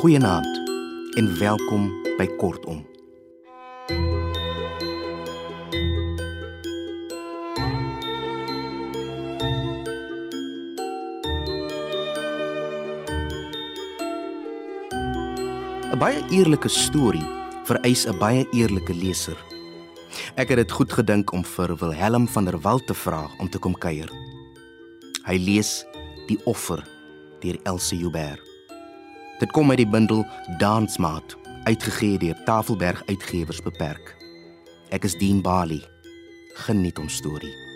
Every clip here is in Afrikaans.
Goeienaand en welkom by Kortom. Baie eerlike storie vereis 'n baie eerlike leser. Ek het dit goed gedink om vir Wilhelm van der Walt te vra om te kom kuier. Hy lees Die offer deur Elsie Joubert. Dit kom uit die bundel Dansmaat, uitgegee deur Tafelberg Uitgewers beperk. Ek is Dien Bali. Geniet ons storie.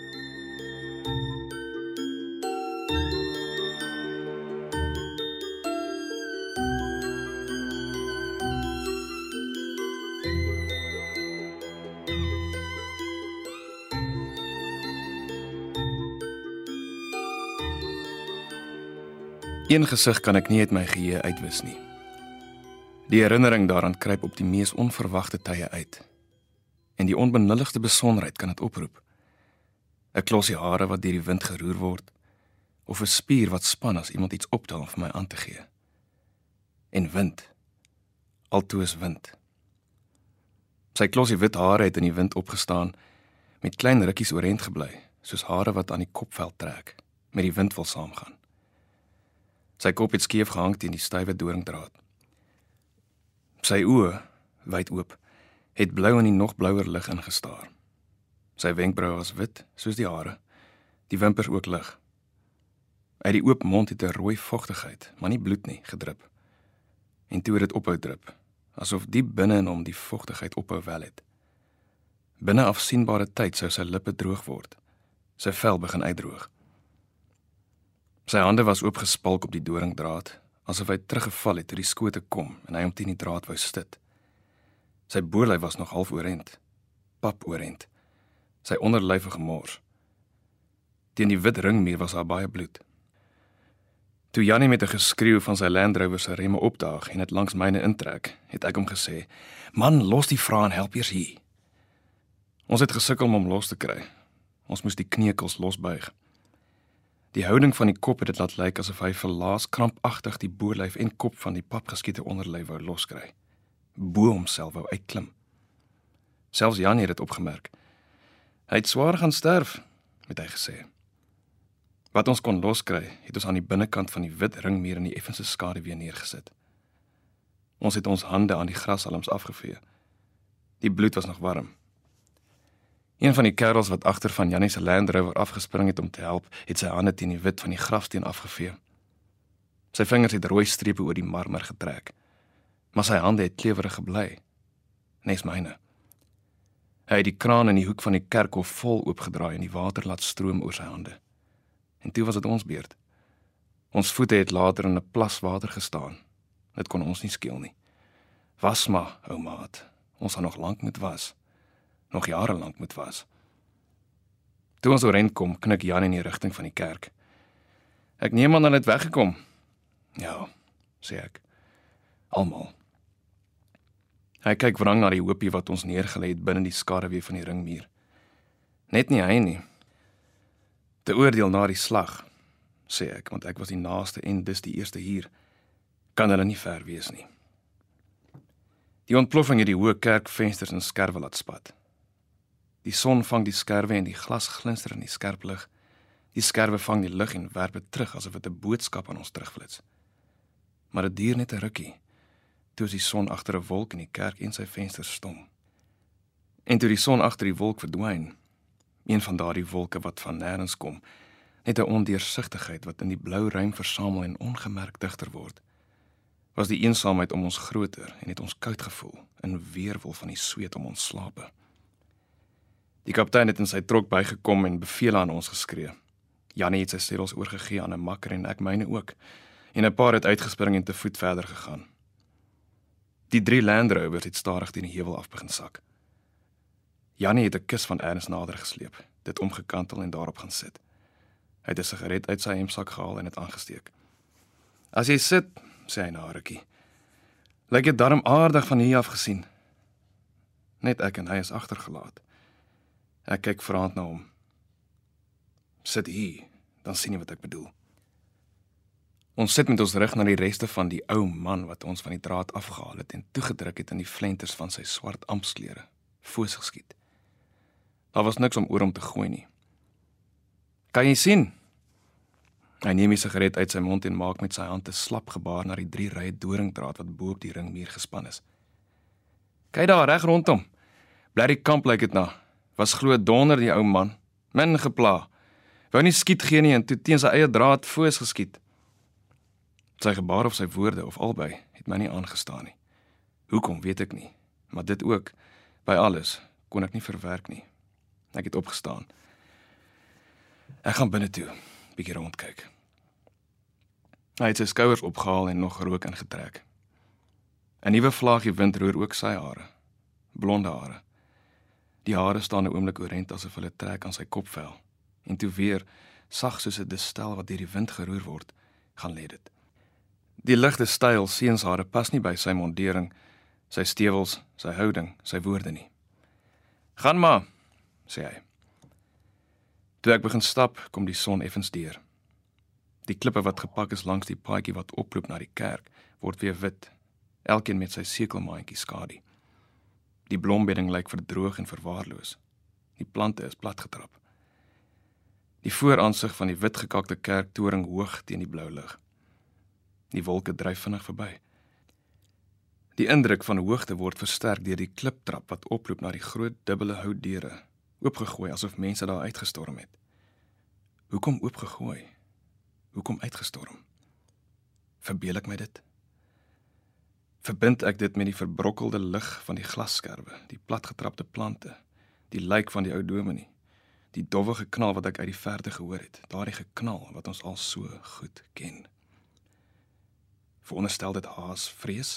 Een gesig kan ek nie uit my geheue uitwis nie. Die herinnering daaraan kruip op die mees onverwagte tye uit. En die onbenulligste besonderheid kan dit oproep. 'n Klosie hare wat deur die wind geroer word of 'n spier wat span as iemand iets optel om vir my aan te gee. En wind. Altoos wind. Sy klosie wit hare het in die wind opgestaan met klein rukkies oorent gebly, soos hare wat aan die kopvel trek, met die wind wil saamgaan. Sy kop het skeef gehang teen die stywe doringdraad. Sy oë, wyd oop, het blou in die nog blouer lig ingestaar. Sy wenkbroue was wit soos die hare, die wimpers ook lig. Uit die oop mond het 'n rooi vogtigheid, maar nie bloed nie, gedrup. En toe het dit ophou drup, asof diep binne in hom die vogtigheid ophou wel het. Binne afsienbare tyd sou sy lippe droog word. Sy vel begin uitdroog. Sy hande was oopgespalk op die doringdraad, asof hy teruggeval het toe die skote kom en hy hom teen die draad wou stit. Sy boelhy was nog half oorent, pap oorent. Sy onderlyf gemors. Teen die wit ringmuur was daar baie bloed. Toe Jannie met 'n geskreeu van sy Land Rover se remme opdaag en dit langs myne intrek, het ek hom gesê: "Man, los die vraan, help eers hier." Ons het gesukkel om hom los te kry. Ons moes die kneukels losbuig. Die houding van die kop het dit laat lyk asof hy verlaas krampagtig die boorlyf en kop van die papgeskiete onderlyf wou loskry. Bo homself wou uitklim. Selfs Jan het dit opgemerk. Hy het swaar gaan sterf, het hy gesê. Wat ons kon loskry, het ons aan die binnekant van die wit ringmuur in die effense skade weer neergesit. Ons het ons hande aan die grashalms afgevee. Die bloed was nog warm. Een van die kerels wat agter van Jannie se Land Rover afgespring het om te help, het sy hande teen die wit van die grafsteen afgevee. Sy vingers het rooi strepe oor die marmer getrek. Maar sy hande het klewerig gebly. Nes myne. Hy het die kraan in die hoek van die kerkhof vol oopgedraai en die water laat stroom oor sy hande. En toe was dit ons beurt. Ons voete het later in 'n plas water gestaan. Dit kon ons nie skeel nie. Was maar, ou maat. Ons gaan nog lank moet was nog jare lank moet was. Toe ons oorent kom, knik Jan in die rigting van die kerk. Ek neem aan hulle het weggekom. Ja, sê ek. Almal. Hy kyk wrang na die hoopie wat ons neergelê het binne die skaduwee van die ringmuur. Net nie hy nie. Te oordeel na die slag, sê ek, want ek was die naaste en dis die eerste hier. Kan hulle nie ver wees nie. Die ontploffing het die hoë kerkvensters in skerwe laat spat. Die son vang die skerwe en die glas glinster in die skerp lig. Die skerwe vang die lig en werp dit terug asof dit 'n boodskap aan ons terugflits. Maar dit duur net 'n rukkie. Toe is die son agter 'n wolk in die kerk en sy vensters stom. En toe die son agter die wolk verdwyn, een van daardie wolke wat van nêrens kom, net 'n ondeursigtigheid wat in die blou ruim versamel en ongemerk digter word. Was die eensaamheid om ons groter en het ons koud gevoel in weerwol van die sweet om ons slape. Die kaptein het in sy trok bygekom en beveel aan ons geskree. Jannie het sy sedels oorgegee aan 'n makker en ek myne ook. En 'n paar het uitgespring en te voet verder gegaan. Die drie Land Rovers het stadig teen die heuwel af begin sak. Jannie het 'n kus van Ernst nader gesleep, dit omgekantel en daarop gaan sit. Hy het 'n sigaret uit sy hemsak gehaal en dit aangesteek. "As jy sit," sê hy na rukkie. "Lyk dit darm aardig van hier af gesien." Net ek en hy is agtergelaat. Ek kyk vraend na hom. Sit hier, dan sien jy wat ek bedoel. Ons sit met ons rug na die reste van die ou man wat ons van die draad afgehaal het en toegedruk het in die flenters van sy swart ampsklere, foos geskiet. Daar was niks om oor hom te gooi nie. Kan jy sien? Hy neem die sigaret uit sy mond en maak met sy hand 'n slap gebaar na die drie rye doringdraad wat bo op die ringmuur gespan is. Kyk daar reg rondom. Bly die kamp lyk dit na. Was glo donder die ou man, min gepla. Wou nie skiet gee nie en toe teen sy eie draad foos geskiet. Sy gebaar of sy woorde of albei het my nie aangestaan nie. Hoekom weet ek nie, maar dit ook by alles kon ek nie verwerk nie. Ek het opgestaan. Ek gaan binne toe, bietjie rondkyk. Hy het sy skouers opgehaal en nog rook ingetrek. 'n Nuwe vlaaggie wind roer ook sy hare, blonde hare. Die hare staan 'n oomblik oorent asof hulle trek aan sy kopvel en toe weer sag soos 'n distel wat deur die wind geroer word, gaan lê dit. Die ligte styl seunshare pas nie by sy mondering, sy stewels, sy houding, sy woorde nie. "Gaan maar," sê hy. Toe ek begin stap, kom die son effens deur. Die klippe wat gepak is langs die paadjie wat oproep na die kerk, word weer wit, elkeen met sy sekelmaatjie skadu. Die blombedding lyk verdroog en verwaarloos. Die plante is platgetrap. Die vooraansig van die witgekakte kerktoring hoog teen die blou lug. Die wolke dryf vinnig verby. Die indruk van hoogte word versterk deur die kliptrap wat oproep na die groot dubbele houtdeure, oopgegooi asof mense daar uitgestorm het. Hoekom oopgegooi? Hoekom uitgestorm? Verbeel ek my dit? Verbind ek dit met die verbrokkelde lig van die glasskerwe, die platgetrapte plante, die lijk van die ou dominee, die dowwe geknal wat ek uit die verte gehoor het, daardie geknal wat ons al so goed ken veronderstel dit haas vrees.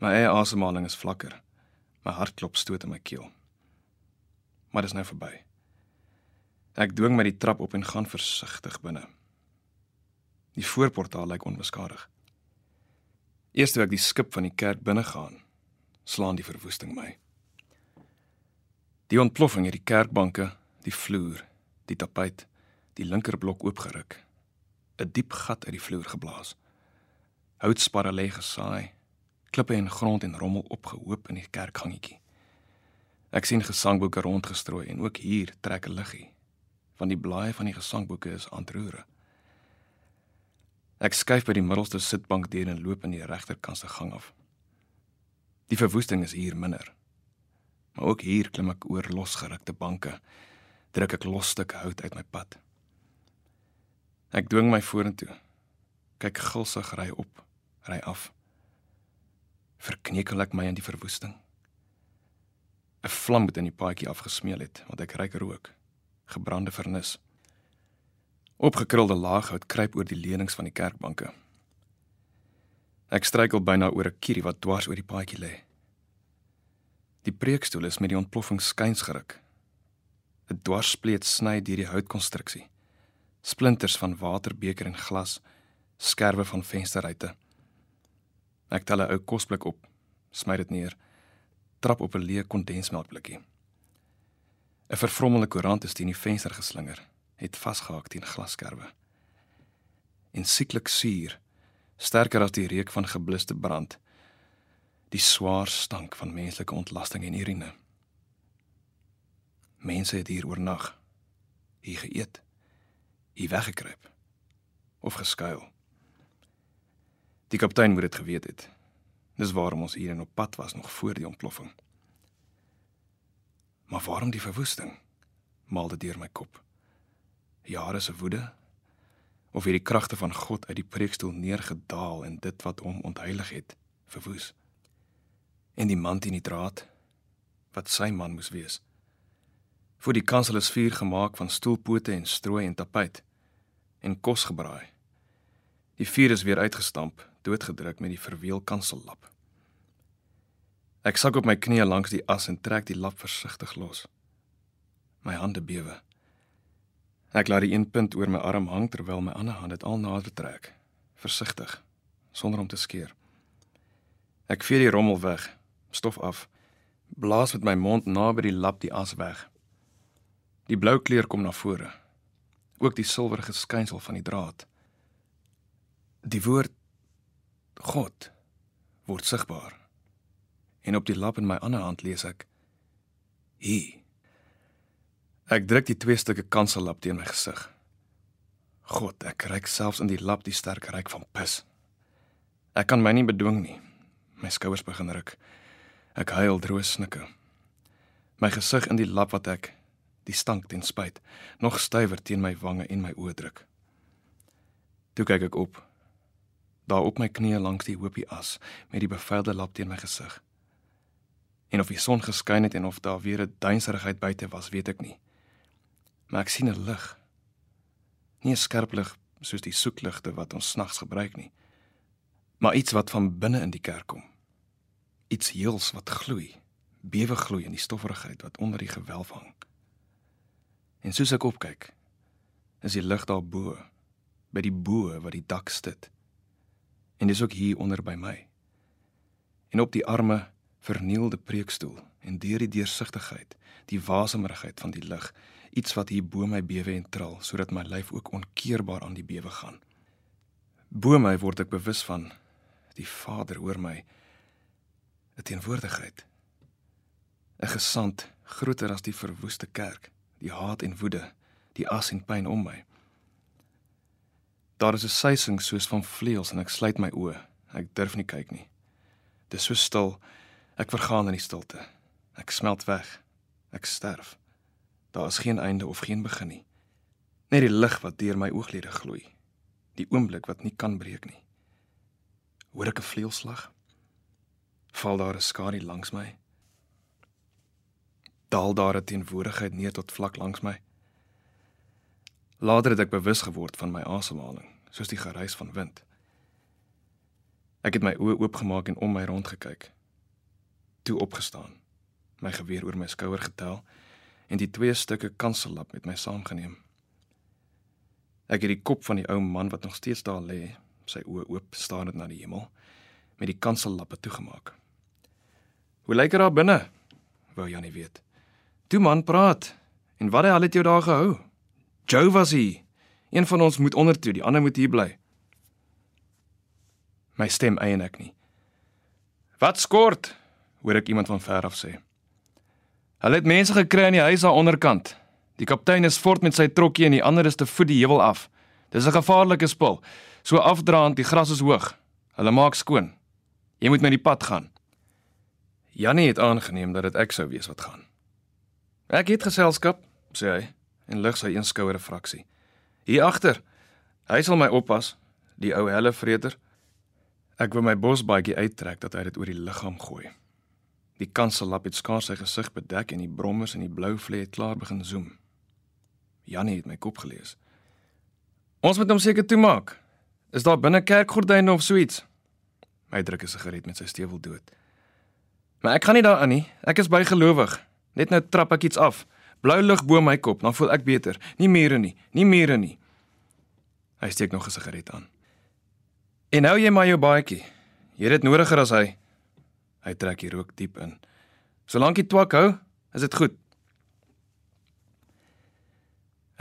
My eie asemhaling is vlakker. My hartklop stoot in my keel. Maar dit is nou verby. Ek dwing my die trap op en gaan versigtig binne. Die voorportaal lyk onbeskadig. Eers toe ek die skip van die kerk binne gaan, slaan die verwoesting my. Die ontploffing het die kerkbanke, die vloer, die tapuit, die linkerblok oopgeruk. 'n Diep gat uit die vloer geblaas houtsparre lê gesaai, klippe en grond en rommel opgehoop in die kerkgangetjie. Ek sien gesangboeke rondgestrooi en ook hier trek 'n liggie. Van die blaaie van die gesangboeke is aantroere. Ek skuif by die middelste sitbank deur en loop in die regterkant se gang af. Die verwoesting is hier minder. Maar ook hier klim ek oor losgerukte banke, druk ek los stukke hout uit my pad. Ek dwing my vorentoe. Kyk gulsig ry op ry af. Verknekel ek my in die verwoesting. 'n Vlam het in die paadjie afgesmeel het, want ek ryk rook, gebrande vernis. Opgekrulde laaghout kruip oor die lenings van die kerkbanke. Ek struikel byna oor 'n kierie wat dwars oor die paadjie lê. Die preekstoel is met die ontploffing skuins geruk. 'n Dwarspleet sny deur die houtkonstruksie. Splinters van waterbeker en glas, skerwe van vensterruite. Ek tel 'n ou kosblik op, smy dit neer, trap op 'n leë kondensmelkblikkie. 'n Vervrommelde koerant is teen die venster geslinger, het vasgehak teen glasskerwe. En sieklik suur, sterker as die reuk van gebluste brand, die swaar stank van menslike ontlasting en urine. Mense het hier oornag, hier geëet, hier weggekruip of geskuil. Die kaptein moet dit geweet het. Dis waarom ons hier in op pad was nog voor die ontploffing. Maar waarom die verwoesting? Maal dit deur my kop. Jare se woede of hierdie kragte van God uit die preekstoel neergedaal en dit wat hom ontheilig het, verwoes. En die man in die draad wat sy man moes wees. Voor die kansel is vuur gemaak van stoelpote en strooi en tapuit en kos gebraai. Die vuur is weer uitgestamp doodgedruk met die verweel kansellap. Ek sak op my knieë langs die as en trek die lap versigtig los. My hande bewe. Ek laat die een punt oor my arm hang terwyl my ander hand dit al nader trek, versigtig, sonder om te skeer. Ek vee die rommel weg, stof af, blaas met my mond naby die lap die as weg. Die blou kleur kom na vore. Ook die silwerige skynsel van die draad. Die woord God word sigbaar. En op die lap in my ander hand lees ek: Hier. Ek druk die twee stukke kansellap teen my gesig. God, ek ryk selfs in die lap die sterk ryk van pis. Ek kan my nie bedwing nie. My skouers begin ruk. Ek huil droë snikke. My gesig in die lap wat ek die stank ten spyt nog stywer teen my wange en my oë druk. Toe kyk ek op. Daar op my knieë langs die hoopie as met die bevuilde lap teen my gesig. En of die son geskyn het en of daar weer 'n duinserigheid buite was, weet ek nie. Maar ek sien 'n lig. Nie 'n skerp lig soos die soekligte wat ons snags gebruik nie, maar iets wat van binne in die kerk kom. Iets heels wat gloei, bewe gloei in die stofferigheid wat onder die gewelf hang. En soos ek opkyk, is die lig daar bo, by die bo wat die dak stit. En dis ook hier onder by my. En op die arme vernielde preekstoel en deur die deursigtigheid, die wasemrigheid van die lig, iets wat hier bo my bewe en trill sodat my lyf ook onkeerbaar aan die bewe gaan. Bo my word ek bewus van die Vader oor my 'n teenwoordigheid. 'n Gesand groter as die verwoeste kerk, die haat en woede, die as en pyn om my. Daar is 'n suising soos van vleuels en ek sluit my oë. Ek durf nie kyk nie. Dit is so stil. Ek vergaan in die stilte. Ek smelt weg. Ek sterf. Daar is geen einde of geen begin nie. Net die lig wat deur my ooglede gloei. Die oomblik wat nie kan breek nie. Hoor ek 'n vleuelslag? Val daar 'n skadu langs my? Daal daar 'n teenwoordigheid neer tot vlak langs my? Later het ek bewus geword van my asemhaling, soos die geruis van wind. Ek het my oë oopgemaak en om my rond gekyk. Toe opgestaan, my geweer oor my skouer getel en die twee stukke kansellap met my saamgeneem. Ek het die kop van die ou man wat nog steeds daar lê, sy oë oop staar na die hemel, met die kansellappe toegemaak. Hoe lyk dit daar binne? Wou Janie weet. Toe man praat. En wat het jy daar gehou? Joe was hier. Een van ons moet onder toe, die ander moet hier bly. My stem eien ek nie. Wat skort? hoor ek iemand van ver af sê. Hulle het mense gekry in die huis aan onderkant. Die kaptein is fort met sy trokkie en die ander is te voet die heuwel af. Dis 'n gevaarlike spul. So afdraand, die gras is hoog. Hulle maak skoon. Jy moet met die pad gaan. Jannie het aangeneem dat dit ek sou wees wat gaan. Ek het geselskap, sê hy en lig sy een skouer 'n fraksie. Hier agter. Hy sal my oppas, die ou helle vreter. Ek wil my bosbaadjie uittrek dat hy dit oor die liggaam gooi. Die kansellap het skaars sy gesig bedek en die brommers in die blou vlei het klaar begin zoom. Jannie het my kop gelees. Ons moet hom seker toemaak. Is daar binne kerkgordyne of so iets? My druk 'n sigaret met sy stewel dood. Maar ek gaan nie daaraan nie. Ek is bygelowig. Net nou trap ek iets af. Blou lig bo my kop, dan voel ek beter. Nie mure nie, nie mure nie. Hy steek nog 'n sigaret aan. En nou jy maar jou baadjie. Jy het dit nodiger as hy. Hy trek die rook diep in. Solank jy twak hou, is dit goed.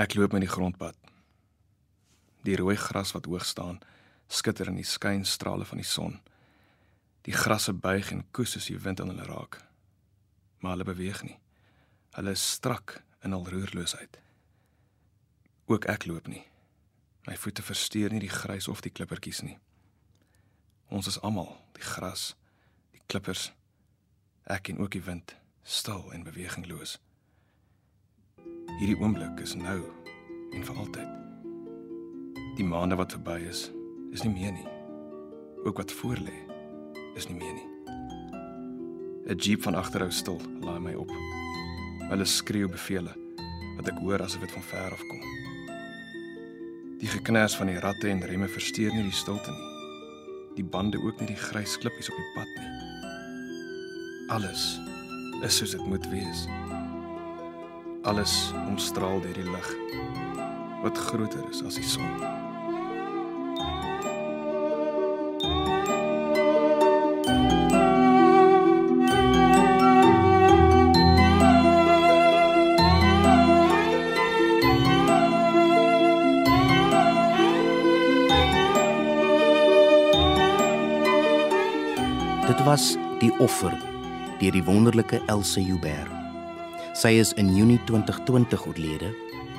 Ek loop met die grondpad. Die rooi gras wat hoog staan, skitter in die skynstrale van die son. Die grasse buig en koes as die wind aan hulle raak. Maar hulle beweeg nie. Hulle is strak in hul roerloosheid. Ook ek loop nie. My voete versteur nie die grys of die klippertjies nie. Ons is almal die gras, klippers, ek en ook die wind, stil en bewegingloos. Hierdie oomblik is nou en vir altyd. Die maande wat verby is, is nie meer nie. Ook wat voor lê is nie meer nie. 'n Jeep van agterhou stil, laai my op. Hulle skreeu bevele wat ek hoor asof dit van ver af kom. Die geknars van die ratte en remme versteur nie die stilte nie. Die bande ook nie die grys klippies op die pad nie. Alles is soos dit moet wees. Alles omstraal deur die lig wat groter is as die son. Dit was die offer deur die wonderlike Else Joubert. Sy is in Junie 2020 oorlede,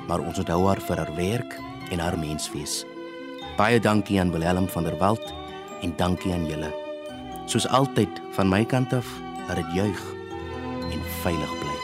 maar ons onthou haar vir haar werk en haar menswees. Baie dankie aan Willem van der Walt en dankie aan julle. Soos altyd van my kant af, laat dit juig en veilig bly.